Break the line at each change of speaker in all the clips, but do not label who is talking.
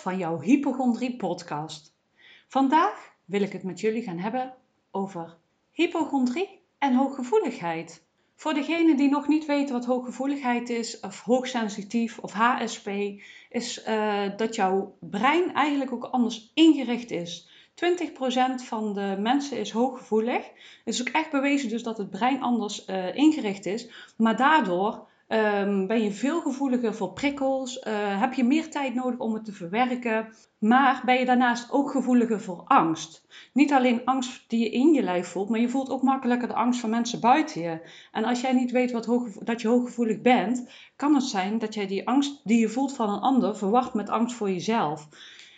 van jouw hypochondrie podcast. Vandaag wil ik het met jullie gaan hebben over hypochondrie en hooggevoeligheid. Voor degenen die nog niet weten wat hooggevoeligheid is, of hoogsensitief of HSP, is uh, dat jouw brein eigenlijk ook anders ingericht is. 20% van de mensen is hooggevoelig. Het is ook echt bewezen dus dat het brein anders uh, ingericht is. Maar daardoor Um, ben je veel gevoeliger voor prikkels? Uh, heb je meer tijd nodig om het te verwerken? Maar ben je daarnaast ook gevoeliger voor angst? Niet alleen angst die je in je lijf voelt, maar je voelt ook makkelijker de angst van mensen buiten je. En als jij niet weet wat dat je hooggevoelig bent, kan het zijn dat jij die angst die je voelt van een ander verwacht met angst voor jezelf.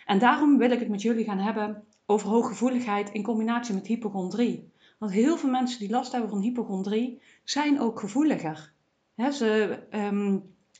En daarom wil ik het met jullie gaan hebben over hooggevoeligheid in combinatie met hypochondrie. Want heel veel mensen die last hebben van hypochondrie zijn ook gevoeliger ze ehm,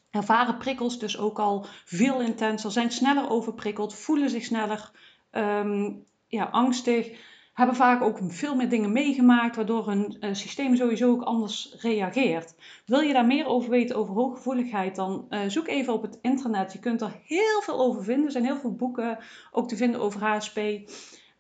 ervaren prikkels dus ook al veel intenser, zijn sneller overprikkeld, voelen zich sneller ehm, ja, angstig, hebben vaak ook veel meer dingen meegemaakt, waardoor hun uh, systeem sowieso ook anders reageert. Wil je daar meer over weten over hooggevoeligheid, dan uh, zoek even op het internet. Je kunt er heel veel over vinden. Er zijn heel veel boeken ook te vinden over HSP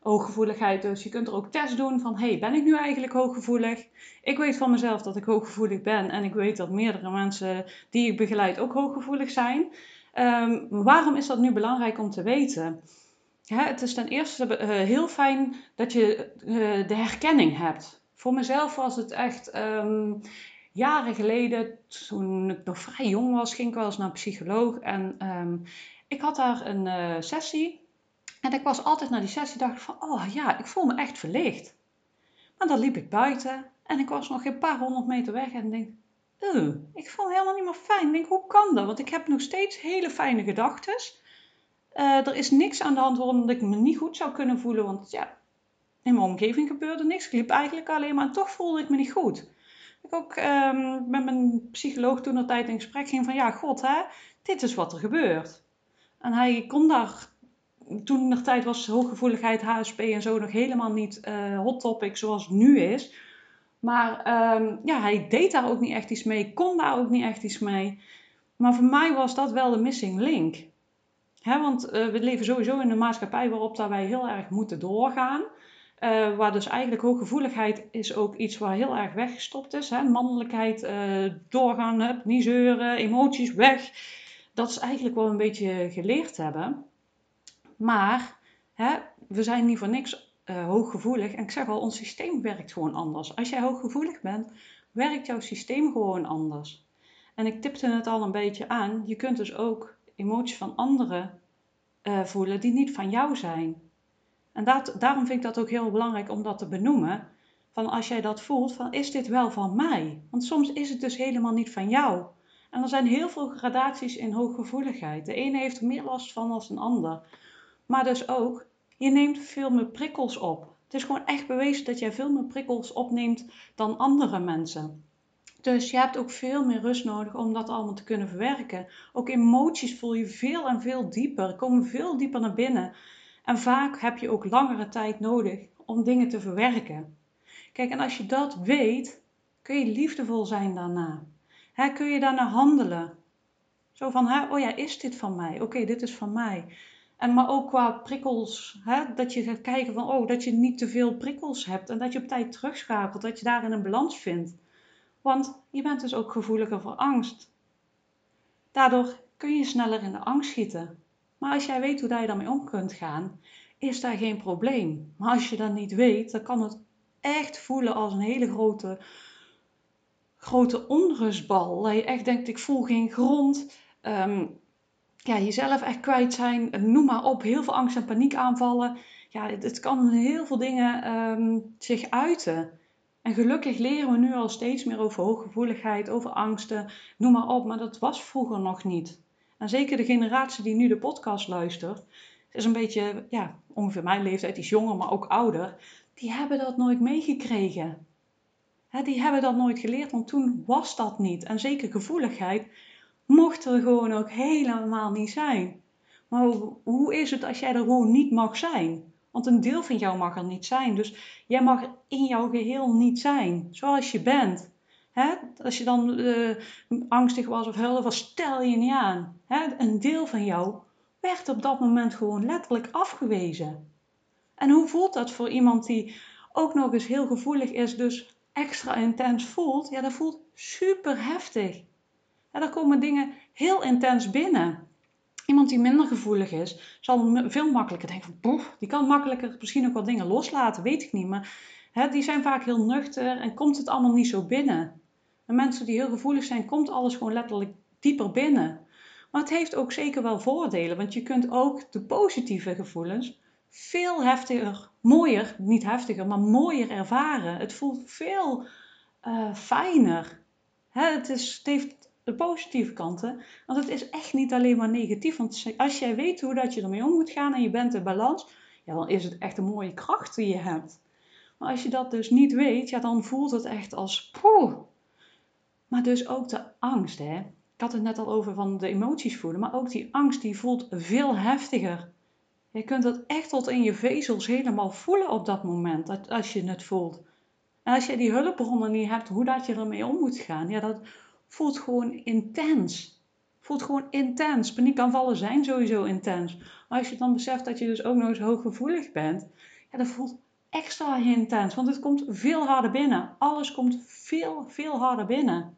hooggevoeligheid. Dus je kunt er ook test doen van, hey, ben ik nu eigenlijk hooggevoelig? Ik weet van mezelf dat ik hooggevoelig ben en ik weet dat meerdere mensen die ik begeleid ook hooggevoelig zijn. Ehm, waarom is dat nu belangrijk om te weten? het is ten eerste uh, heel fijn dat je uh, de herkenning hebt. Voor mezelf was het echt um, jaren geleden, toen ik nog vrij jong was, ging ik wel eens naar een psycholoog. En um, ik had daar een uh, sessie en ik was altijd naar die sessie, dacht van, oh ja, ik voel me echt verlicht. Maar dan liep ik buiten en ik was nog een paar honderd meter weg en denk, uh, ik voel helemaal niet meer fijn. Ik denk, hoe kan dat? Want ik heb nog steeds hele fijne gedachten. Uh, er is niks aan de hand waarom ik me niet goed zou kunnen voelen, want ja, in mijn omgeving gebeurde niks. Ik liep eigenlijk alleen maar en toch voelde ik me niet goed. Ik ook um, met mijn psycholoog toen een tijd in gesprek ging van, ja, god hè, dit is wat er gebeurt. En hij kon daar toen nog tijd was hooggevoeligheid, HSP en zo nog helemaal niet uh, hot topic zoals het nu is. Maar um, ja, hij deed daar ook niet echt iets mee, kon daar ook niet echt iets mee. Maar voor mij was dat wel de missing link. Hè, want uh, we leven sowieso in een maatschappij waarop dat wij heel erg moeten doorgaan. Uh, waar dus eigenlijk hooggevoeligheid is ook iets waar heel erg weggestopt is. Hè? Mannelijkheid, doorgaan, niet zeuren, emoties weg. Dat is eigenlijk wel een beetje geleerd hebben. Maar hè, we zijn niet voor niks uh, hooggevoelig. En ik zeg al, ons systeem werkt gewoon anders. Als jij hooggevoelig bent, werkt jouw systeem gewoon anders. En ik tipte het al een beetje aan. Je kunt dus ook emoties van anderen uh, voelen die niet van jou zijn. En dat, daarom vind ik dat ook heel belangrijk om dat te benoemen. Van als jij dat voelt, van is dit wel van mij? Want soms is het dus helemaal niet van jou. En er zijn heel veel gradaties in hooggevoeligheid. De ene heeft er meer last van dan een ander. Maar dus ook, je neemt veel meer prikkels op. Het is gewoon echt bewezen dat jij veel meer prikkels opneemt dan andere mensen. Dus je hebt ook veel meer rust nodig om dat allemaal te kunnen verwerken. Ook emoties voel je veel en veel dieper, komen veel dieper naar binnen. En vaak heb je ook langere tijd nodig om dingen te verwerken. Kijk, en als je dat weet, kun je liefdevol zijn daarna. kun je daarna handelen. Zo van, oh ja, is dit van mij? Oké, dit is van mij. En maar ook qua prikkels, hè, dat je gaat kijken van, oh, dat je niet te veel prikkels hebt en dat je op tijd terugschakelt, dat je daarin een balans vindt. Want je bent dus ook gevoeliger voor angst. Daardoor kun je sneller in de angst schieten. Maar als jij weet hoe je daarmee om kunt gaan, is daar geen probleem. Maar als je dat niet weet, dan kan het echt voelen als een hele grote, grote onrustbal. Dat je echt denkt, ik voel geen grond. Um, ja, jezelf echt kwijt zijn, noem maar op, heel veel angst en paniekaanvallen. Ja, het, kan heel veel dingen um, zich uiten. En gelukkig leren we nu al steeds meer over hooggevoeligheid, over angsten, noem maar op, maar dat was vroeger nog niet. En zeker de generatie die nu de podcast luistert, is een beetje, ja, ongeveer mijn leeftijd, is jonger, maar ook ouder, die hebben dat nooit meegekregen. die hebben dat nooit geleerd, want toen was dat niet. En zeker gevoeligheid mocht er gewoon ook helemaal niet zijn. Maar hoe is het als jij er gewoon niet mag zijn? Want een deel van jou mag er niet zijn. Dus jij mag in jouw geheel niet zijn, zoals je bent. Als je dan uh, angstig was of huilde, was stel je niet aan. Een deel van jou werd op dat moment gewoon letterlijk afgewezen. En hoe voelt dat voor iemand die ook nog eens heel gevoelig is, dus extra intens voelt? Ja, dat voelt super heftig. En dan komen dingen heel intens binnen. Iemand die minder gevoelig is, zal veel makkelijker denken van, die kan makkelijker misschien ook wel dingen loslaten, weet ik niet. Maar hè, die zijn vaak heel nuchter en komt het allemaal niet zo binnen. En mensen die heel gevoelig zijn, komt alles gewoon letterlijk dieper binnen. Maar het heeft ook zeker wel voordelen, want je kunt ook de positieve gevoelens veel heftiger, mooier, niet heftiger, maar mooier ervaren. Het voelt veel uh, fijner. Hè, het, is, het heeft de positieve kanten, want het is echt niet alleen maar negatief. Want als jij weet hoe dat je ermee om moet gaan en je bent in balans, ja, dan is het echt een mooie kracht die je hebt. Maar als je dat dus niet weet, ja, dan voelt het echt als poeh. Maar dus ook de angst, hè. Ik had het net al over van de emoties voelen, maar ook die angst die voelt veel heftiger. Je kunt het echt tot in je vezels helemaal voelen op dat moment, als je het voelt. En als je die hulpbronnen niet hebt, hoe dat je ermee om moet gaan, ja, dat voelt gewoon intens. Voelt gewoon intens. Paniekaanvallen zijn sowieso intens. Maar als je dan beseft dat je dus ook nog eens hooggevoelig bent, ja, dat voelt extra intens. Want het komt veel harder binnen. Alles komt veel, veel harder binnen.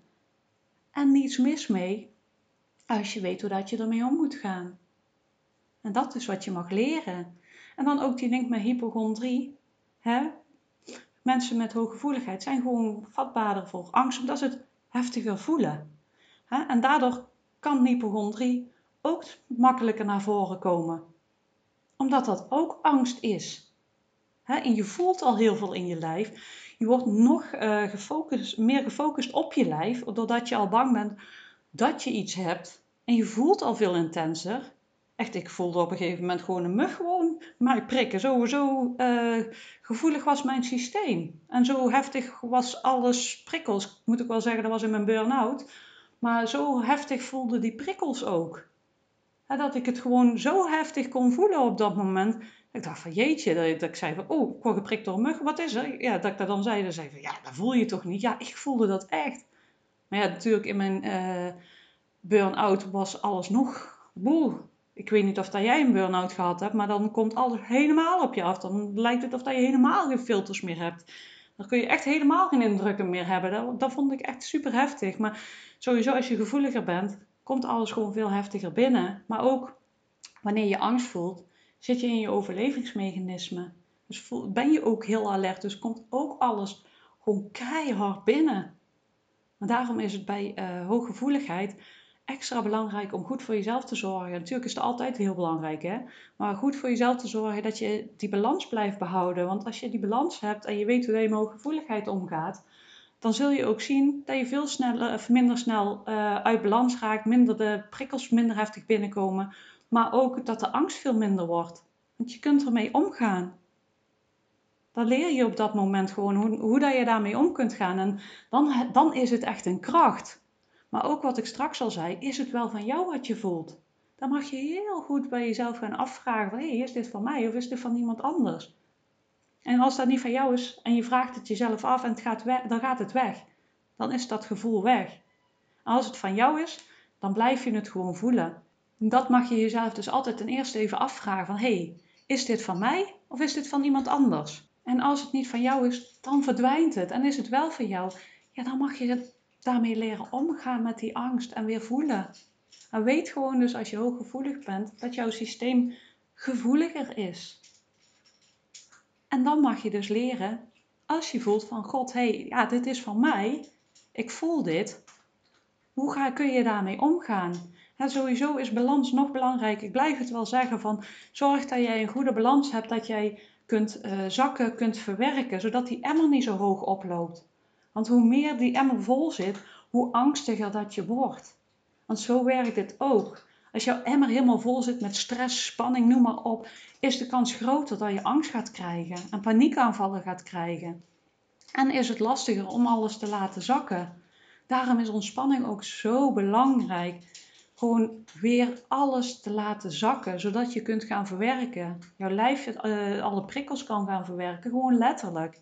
En niets mis mee als je weet hoe dat je ermee om moet gaan. En dat is wat je mag leren. En dan ook die link met hypochondrie. Hè? Mensen met hooggevoeligheid zijn gewoon vatbaarder voor angst, omdat ze het heftiger voelen. En daardoor kan hypochondrie ook makkelijker naar voren komen. Omdat dat ook angst is. En je voelt al heel veel in je lijf. Je wordt nog uh, gefocust, meer gefocust op je lijf, doordat je al bang bent dat je iets hebt. En je voelt al veel intenser. Echt, ik voelde op een gegeven moment gewoon een mug gewoon mij prikken. Zo, zo uh, gevoelig was mijn systeem. En zo heftig was alles prikkels. Moet ik wel zeggen, dat was in mijn burn-out. Maar zo heftig voelden die prikkels ook. dat ik het gewoon zo heftig kon voelen op dat moment. Ik dacht van jeetje, dat, ik zei van, oh, ik word geprikt door een mug, wat is er? Ja, dat ik dat dan zei, dan zei van, ja, dat voel je toch niet? Ja, ik voelde dat echt. Maar ja, natuurlijk in mijn uh, burn-out was alles nog, boe, ik weet niet of dat jij een burn-out gehad hebt, maar dan komt alles helemaal op je af. Dan lijkt het of dat je helemaal geen filters meer hebt. Dan kun je echt helemaal geen indrukken meer hebben. Dat, vond ik echt super heftig. Maar sowieso als je gevoeliger bent, komt alles gewoon veel heftiger binnen. Maar ook wanneer je angst voelt, zit je in je overlevingsmechanisme. Dus ben je ook heel alert. Dus komt ook alles gewoon keihard binnen. Maar daarom is het bij uh, hooggevoeligheid extra belangrijk om goed voor jezelf te zorgen. Natuurlijk is het altijd heel belangrijk, hè? Maar goed voor jezelf te zorgen dat je die balans blijft behouden. Want als je die balans hebt en je weet hoe je met gevoeligheid omgaat, dan zul je ook zien dat je veel sneller, of minder snel uh, uit balans raakt, minder de prikkels minder heftig binnenkomen, maar ook dat de angst veel minder wordt. Want je kunt ermee omgaan. Dan leer je op dat moment gewoon hoe, hoe dat je daarmee om kunt gaan. En dan, dan is het echt een kracht. Maar ook wat ik straks al zei, is het wel van jou wat je voelt? Dan mag je heel goed bij jezelf gaan afvragen van, hey, is dit van mij of is dit van iemand anders? En als dat niet van jou is en je vraagt het jezelf af en het gaat weg, dan gaat het weg. Dan is dat gevoel weg. als het van jou is, dan blijf je het gewoon voelen. dat mag je jezelf dus altijd ten eerste even afvragen van, hey, is dit van mij of is dit van iemand anders? En als het niet van jou is, dan verdwijnt het. En is het wel van jou, ja, dan mag je het daarmee leren omgaan met die angst en weer voelen. En weet gewoon dus als je hooggevoelig bent, dat jouw systeem gevoeliger is. En dan mag je dus leren, als je voelt van God, hé, hey, ja, dit is van mij, ik voel dit. Hoe ga, kun je daarmee omgaan? Ja, sowieso is balans nog belangrijk. Ik blijf het wel zeggen van zorg dat jij een goede balans hebt, dat jij kunt uh, zakken, kunt verwerken, zodat die emmer niet zo hoog oploopt. Want hoe meer die emmer vol zit, hoe angstiger dat je wordt. Want zo werkt het ook. Als jouw emmer helemaal vol zit met stress, spanning, noem maar op, is de kans groter dat je angst gaat krijgen en paniekaanvallen gaat krijgen. En is het lastiger om alles te laten zakken. Daarom is ontspanning ook zo belangrijk. Gewoon weer alles te laten zakken, zodat je kunt gaan verwerken. Jouw lijf uh, alle prikkels kan gaan verwerken, gewoon letterlijk.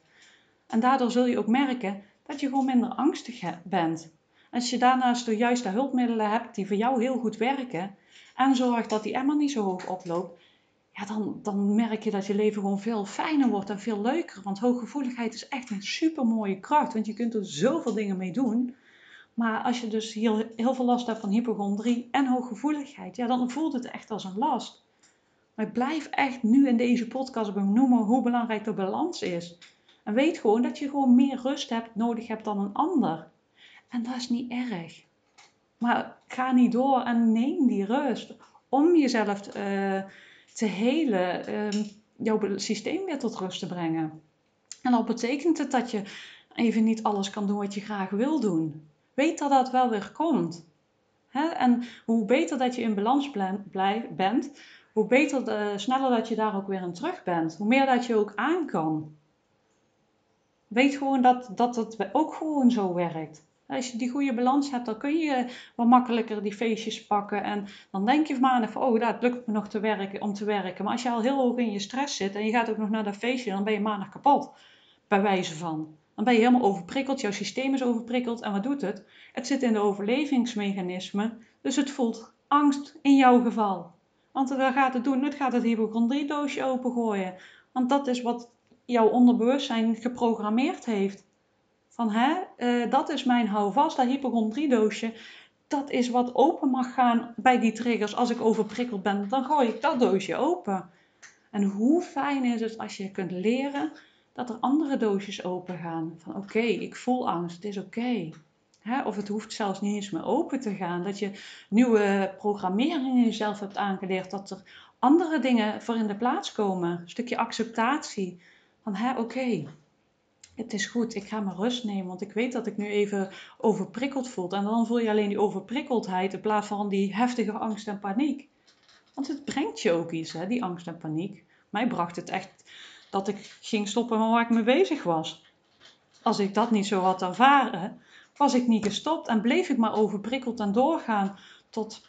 En daardoor zul je ook merken dat je gewoon minder angstig bent. Als je daarnaast de juiste hulpmiddelen hebt die voor jou heel goed werken en zorgt dat die emmer niet zo hoog oploopt, ja, dan, dan merk je dat je leven gewoon veel fijner wordt en veel leuker. Want hooggevoeligheid is echt een super mooie kracht, want je kunt er zoveel dingen mee doen. Maar als je dus heel, heel veel last hebt van hypochondrie en hooggevoeligheid, ja, dan voelt het echt als een last. Maar ik blijf echt nu in deze podcast benoemen hoe belangrijk de balans is. En weet gewoon dat je gewoon meer rust hebt, nodig hebt dan een ander. En dat is niet erg. Maar ga niet door en neem die rust om jezelf uh, te helen, uh, jouw systeem weer tot rust te brengen. En dat betekent het dat je even niet alles kan doen wat je graag wil doen. Weet dat dat wel weer komt. En hoe beter dat je in balans bent, hoe beter, de, sneller dat je daar ook weer in terug bent. Hoe meer dat je ook aan kan. Weet gewoon dat, dat het ook gewoon zo werkt. Als je die goede balans hebt, dan kun je wat makkelijker die feestjes pakken. En dan denk je maandag van, oh, dat lukt me nog te werken, om te werken. Maar als je al heel hoog in je stress zit en je gaat ook nog naar dat feestje, dan ben je maandag kapot. Bij wijze van. Dan ben je helemaal overprikkeld, jouw systeem is overprikkeld. En wat doet het? Het zit in de overlevingsmechanismen. Dus het voelt angst in jouw geval. Want wat gaat het doen? Het gaat het hypochondriedoosje opengooien. Want dat is wat jouw onderbewustzijn geprogrammeerd heeft. Van hè, uh, dat is mijn houvast, dat hypochondriedoosje. Dat is wat open mag gaan bij die triggers. Als ik overprikkeld ben, dan gooi ik dat doosje open. En hoe fijn is het als je kunt leren dat er andere doosjes open gaan. Van oké, ik voel angst, het is oké. Of het hoeft zelfs niet eens meer open te gaan. Dat je nieuwe programmering in jezelf hebt aangeleerd. Dat er andere dingen voor in de plaats komen. Een stukje acceptatie. Van oké, het is goed, ik ga mijn rust nemen, want ik weet dat ik nu even overprikkeld voel. En dan voel je alleen die overprikkeldheid in plaats van die heftige angst en paniek. Want het brengt je ook iets, hè, die angst en paniek. Mij bracht het echt dat ik ging stoppen met waar ik mee bezig was. Als ik dat niet zo had ervaren, was ik niet gestopt en bleef ik maar overprikkeld en doorgaan tot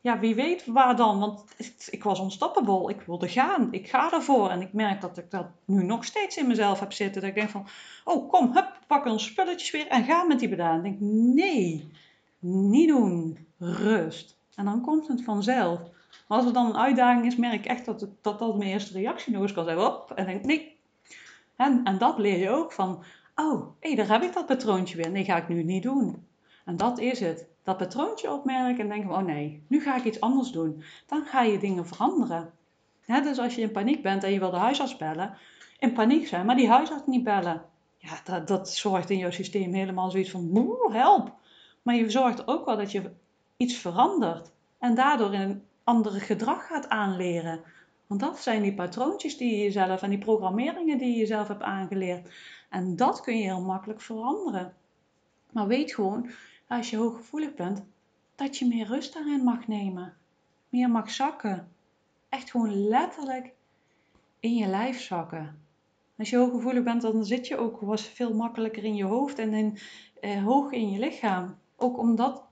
ja, wie weet waar dan. Want ik was unstoppable. Ik wilde gaan. Ik ga ervoor. En ik merk dat ik dat nu nog steeds in mezelf heb zitten. Dat ik denk van, oh kom, hup, pak ons spulletjes weer en ga met die bedaan. Ik denk, nee, niet doen. Rust. En dan komt het vanzelf. Maar als er dan een uitdaging is, merk ik echt dat dat, dat mijn eerste reactie nog eens kan zijn. Op, en denk, nee. En, en dat leer je ook van, oh, hé, daar heb ik dat patroontje weer. Nee, ga ik nu niet doen. En dat is het dat patroontje opmerken en denken: oh nee, nu ga ik iets anders doen. Dan ga je dingen veranderen. dus als je in paniek bent en je wil de huisarts bellen, in paniek zijn, maar die huisarts niet bellen. Ja, dat, dat zorgt in jouw systeem helemaal zoiets van: moe, help. Maar je zorgt ook wel dat je iets verandert en daardoor een andere gedrag gaat aanleren. Want dat zijn die patroontjes die je jezelf en die programmeringen die je jezelf hebt aangeleerd. En dat kun je heel makkelijk veranderen. Maar weet gewoon als je hooggevoelig bent, dat je meer rust daarin mag nemen. Meer mag zakken. Echt gewoon letterlijk in je lijf zakken. Als je hooggevoelig bent, dan zit je ook was veel makkelijker in je hoofd en in, eh, hoog in je lichaam. Ook omdat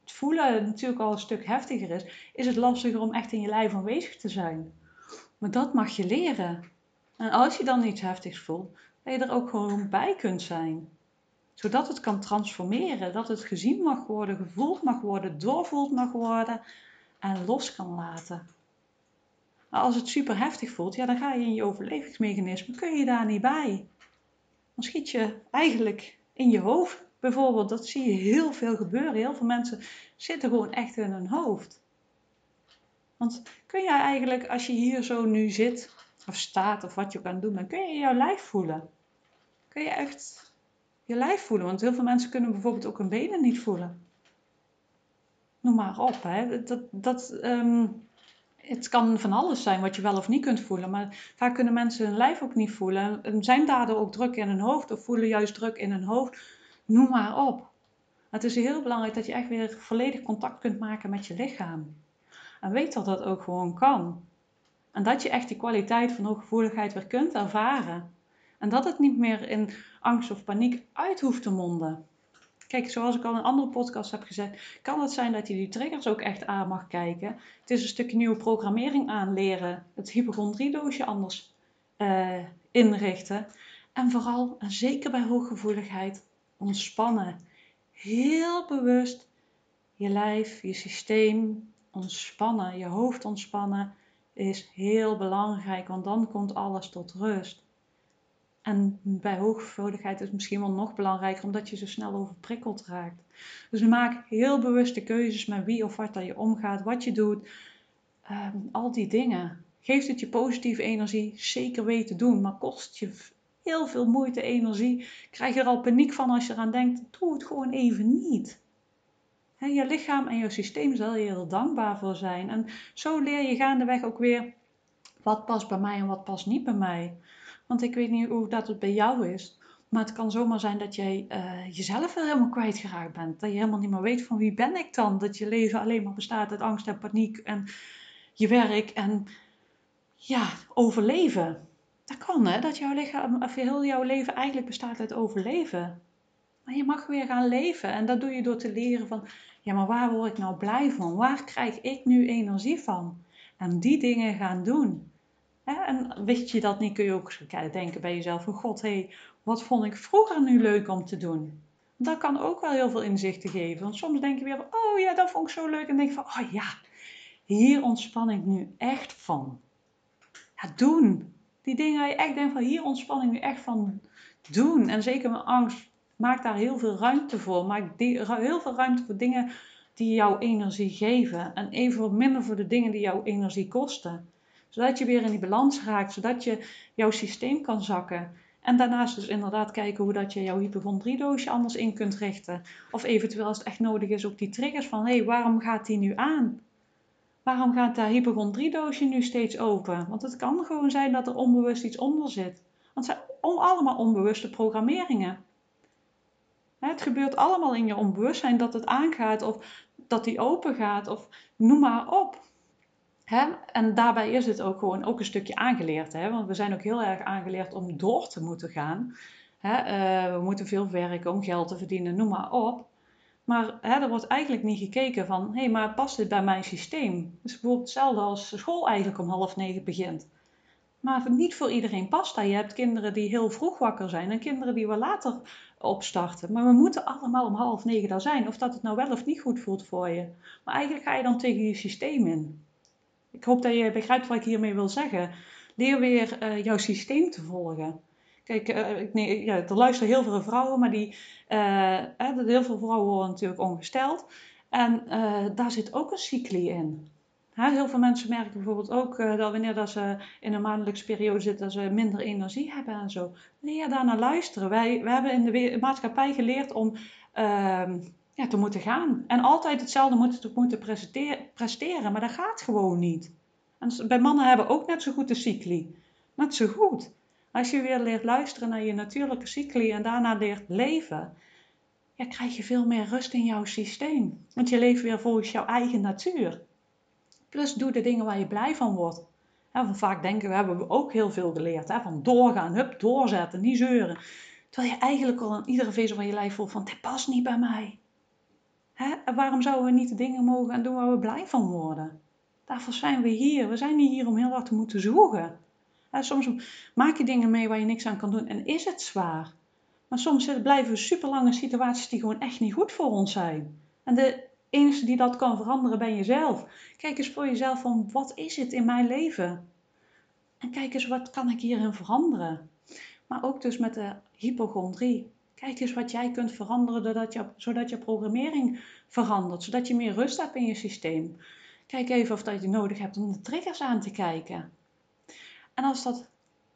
het voelen natuurlijk al een stuk heftiger is, is het lastiger om echt in je lijf aanwezig te zijn. Maar dat mag je leren. En als je dan iets heftigs voelt, dat je er ook gewoon bij kunt zijn zodat het kan transformeren, dat het gezien mag worden, gevoeld mag worden, doorvoeld mag worden en los kan laten. Als het super heftig voelt, ja, dan ga je in je overlevingsmechanisme, kun je daar niet bij. Dan schiet je eigenlijk in je hoofd. Bijvoorbeeld, dat zie je heel veel gebeuren. Heel veel mensen zitten gewoon echt in hun hoofd. Want kun jij eigenlijk, als je hier zo nu zit, of staat, of wat je kan doen dan kun je jouw lijf voelen. Kun je echt je lijf voelen. Want heel veel mensen kunnen bijvoorbeeld ook hun benen niet voelen. Noem maar op. Hè. Dat, dat, ehm, het kan van alles zijn wat je wel of niet kunt voelen. Maar vaak kunnen mensen hun lijf ook niet voelen. En zijn daardoor ook druk in hun hoofd of voelen juist druk in hun hoofd. Noem maar op. Het is heel belangrijk dat je echt weer volledig contact kunt maken met je lichaam. En weet dat dat ook gewoon kan. En dat je echt die kwaliteit van hooggevoeligheid weer kunt ervaren. En dat het niet meer in angst of paniek uit hoeft te monden. Kijk, zoals ik al in andere podcast heb gezegd, kan het zijn dat je die triggers ook echt aan mag kijken. Het is een stukje nieuwe programmering aanleren, het hypochondriedoosje anders uh, inrichten. En vooral, en zeker bij hooggevoeligheid, ontspannen. Heel bewust je lijf, je systeem ontspannen, je hoofd ontspannen is heel belangrijk, want dan komt alles tot rust. En bij hooggevoeligheid is het misschien wel nog belangrijker, omdat je zo snel overprikkeld raakt. Dus maak heel bewuste keuzes met wie of wat dat je omgaat, wat je doet, ehm, al die dingen. Geeft het je positieve energie? Zeker weten doen, maar kost je heel veel moeite, energie. Krijg je er al paniek van als je eraan denkt, doe het gewoon even niet. je lichaam en je systeem zal je heel dankbaar voor zijn. En zo leer je gaandeweg ook weer wat past bij mij en wat past niet bij mij. Want ik weet niet hoe dat het bij jou is. Maar het kan zomaar zijn dat jij uh, jezelf helemaal kwijtgeraakt bent. Dat je helemaal niet meer weet van wie ben ik dan. Dat je leven alleen maar bestaat uit angst en paniek en je werk en ja, overleven. Dat kan hè, dat jouw lichaam, of heel jouw leven eigenlijk bestaat uit overleven. Maar je mag weer gaan leven en dat doe je door te leren van, ja maar waar word ik nou blij van? Waar krijg ik nu energie van? En die dingen gaan doen. En wist je dat niet, kun je ook denken bij jezelf van God, hé, hey, wat vond ik vroeger nu leuk om te doen? Dat kan ook wel heel veel inzichten geven. Want soms denk je weer van, oh ja, dat vond ik zo leuk. En denk je van, oh ja, hier ontspan ik nu echt van. Ja, doen. Die dingen waar je echt denkt van, hier ontspan ik nu echt van. Doen. En zeker met angst, maak daar heel veel ruimte voor. Maak heel veel ruimte voor dingen die jouw energie geven. En even wat minder voor de dingen die jouw energie kosten zodat je weer in die balans raakt, zodat je jouw systeem kan zakken. En daarnaast dus inderdaad kijken hoe dat je jouw hypochondriedoosje anders in kunt richten. Of eventueel als het echt nodig is ook die triggers van, hé, hey, waarom gaat die nu aan? Waarom gaat dat hypochondriedoosje nu steeds open? Want het kan gewoon zijn dat er onbewust iets onder zit. Want het zijn allemaal onbewuste programmeringen. Het gebeurt allemaal in je onbewustzijn dat het aangaat of dat die open gaat of noem maar op. En daarbij is het ook gewoon ook een stukje aangeleerd. Hè? Want we zijn ook heel erg aangeleerd om door te moeten gaan. Hè? Eh, we moeten veel werken om geld te verdienen, noem maar op. Maar hè, er wordt eigenlijk niet gekeken van, hé, hey, maar past dit bij mijn systeem? Dus bijvoorbeeld hetzelfde als school eigenlijk om half negen begint. Maar niet voor iedereen past dat. Je hebt kinderen die heel vroeg wakker zijn en kinderen die wel later opstarten. Maar we moeten allemaal om half negen daar zijn. Of dat het nou wel of niet goed voelt voor je. Maar eigenlijk ga je dan tegen je systeem in. Ik hoop dat je begrijpt wat ik hiermee wil zeggen. Leer weer uh, jouw systeem te volgen. Kijk, uh, nee, ja, er luisteren heel veel vrouwen, maar die, uh, heel veel vrouwen worden natuurlijk ongesteld. En daar zit ook een cycli in. heel veel mensen merken bijvoorbeeld ook dat wanneer dat ze in een maandelijkse periode zitten, dat ze minder energie hebben en zo. Leer daar naar luisteren. Wij, wij hebben in de maatschappij geleerd om ehm, ja, te moeten gaan. En altijd hetzelfde moeten, te moeten presteren, maar dat gaat gewoon niet. En bij mannen hebben ook net zo goed de cycli. Net zo goed. Als je weer leert luisteren naar je natuurlijke cycli en daarna leert leven, ja, krijg je veel meer rust in jouw systeem. Want je leeft weer volgens jouw eigen natuur. Plus doe de dingen waar je blij van wordt. van vaak denken we, hebben we ook heel veel geleerd. Hè? Van doorgaan, hup, doorzetten, niet zeuren. Terwijl je eigenlijk al in iedere vezel van je lijf voelt van, dit past niet bij mij. Hè? waarom zouden we niet de dingen mogen en doen waar we blij van worden? Daarvoor zijn we hier. We zijn niet hier om heel hard te moeten zoeken. Soms maak je dingen mee waar je niks aan kan doen en is het zwaar. Maar soms blijven we super lange situaties die gewoon echt niet goed voor ons zijn. En de enige die dat kan veranderen ben jezelf. Kijk eens voor jezelf van wat is het in mijn leven? En kijk eens wat kan ik hierin veranderen? Maar ook dus met de hypochondrie. Kijk eens wat jij kunt veranderen zodat je, zodat je programmering verandert, zodat je meer rust hebt in je systeem. Kijk even of dat je nodig hebt om de triggers aan te kijken. En als dat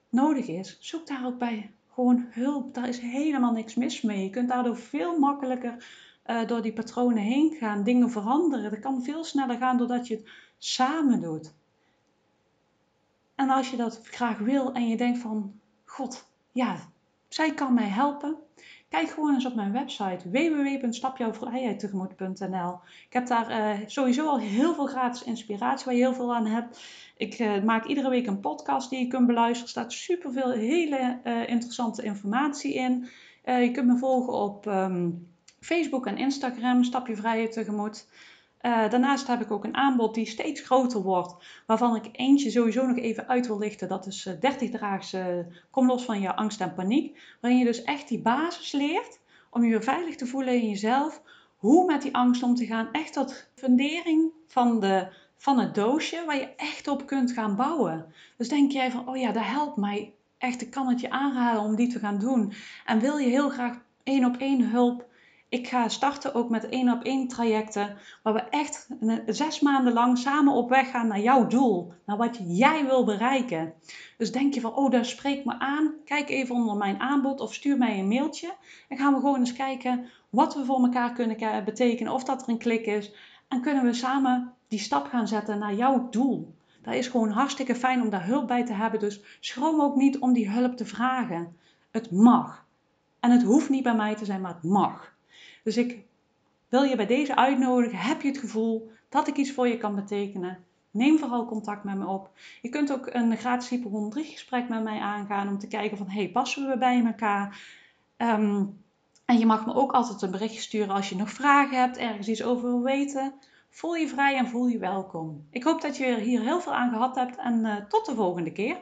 nodig is, zoek daar ook bij gewoon hulp. Daar is helemaal niks mis mee. Je kunt daardoor veel makkelijker uh, door die patronen heen gaan, dingen veranderen. Dat kan veel sneller gaan doordat je het samen doet. En als je dat graag wil en je denkt van, God, ja, zij kan mij helpen. Kijk gewoon eens op mijn website www.stapjouwvrijheidtegemoet.nl. Ik heb daar uh, sowieso al heel veel gratis inspiratie waar je heel veel aan hebt. Ik uh, maak iedere week een podcast die je kunt beluisteren. Er staat superveel hele uh, interessante informatie in. je kunt me volgen op um, Facebook en Instagram, Stap je Vrijheid Tegemoet. Uh, daarnaast heb ik ook een aanbod die steeds groter wordt, waarvan ik eentje sowieso nog even uit wil lichten. Dat is uh, 30 daagse Kom los van je angst en paniek. Waarin je dus echt die basis leert om je veilig te voelen in jezelf. Hoe met die angst om te gaan. Echt dat fundering van, de, van het doosje waar je echt op kunt gaan bouwen. Dus denk jij van, oh ja, dat helpt mij. Echt, ik kan het je aanraden om die te gaan doen. En wil je heel graag één op één hulp ik ga starten ook met één op één trajecten, waar we echt zes maanden lang samen op weg gaan naar jouw doel, naar wat jij wil bereiken. Dus denk je van, oh, daar spreekt me aan, kijk even onder mijn aanbod of stuur mij een mailtje. En gaan we gewoon eens kijken wat we voor elkaar kunnen betekenen, of dat er een klik is. En kunnen we samen die stap gaan zetten naar jouw doel. Dat is gewoon hartstikke fijn om daar hulp bij te hebben, dus schroom ook niet om die hulp te vragen. Het mag. En het hoeft niet bij mij te zijn, maar het mag. Dus ik wil je bij deze uitnodigen. Heb je het gevoel dat ik iets voor je kan betekenen? Neem vooral contact met me op. Je kunt ook een gratis hypochondrie gesprek met mij aangaan om te kijken van hey, passen we bij elkaar? Ehm, en je mag me ook altijd een berichtje sturen als je nog vragen hebt, ergens iets over wil weten. Voel je vrij en voel je welkom. Ik hoop dat je hier heel veel aan gehad hebt en uh, tot de volgende keer.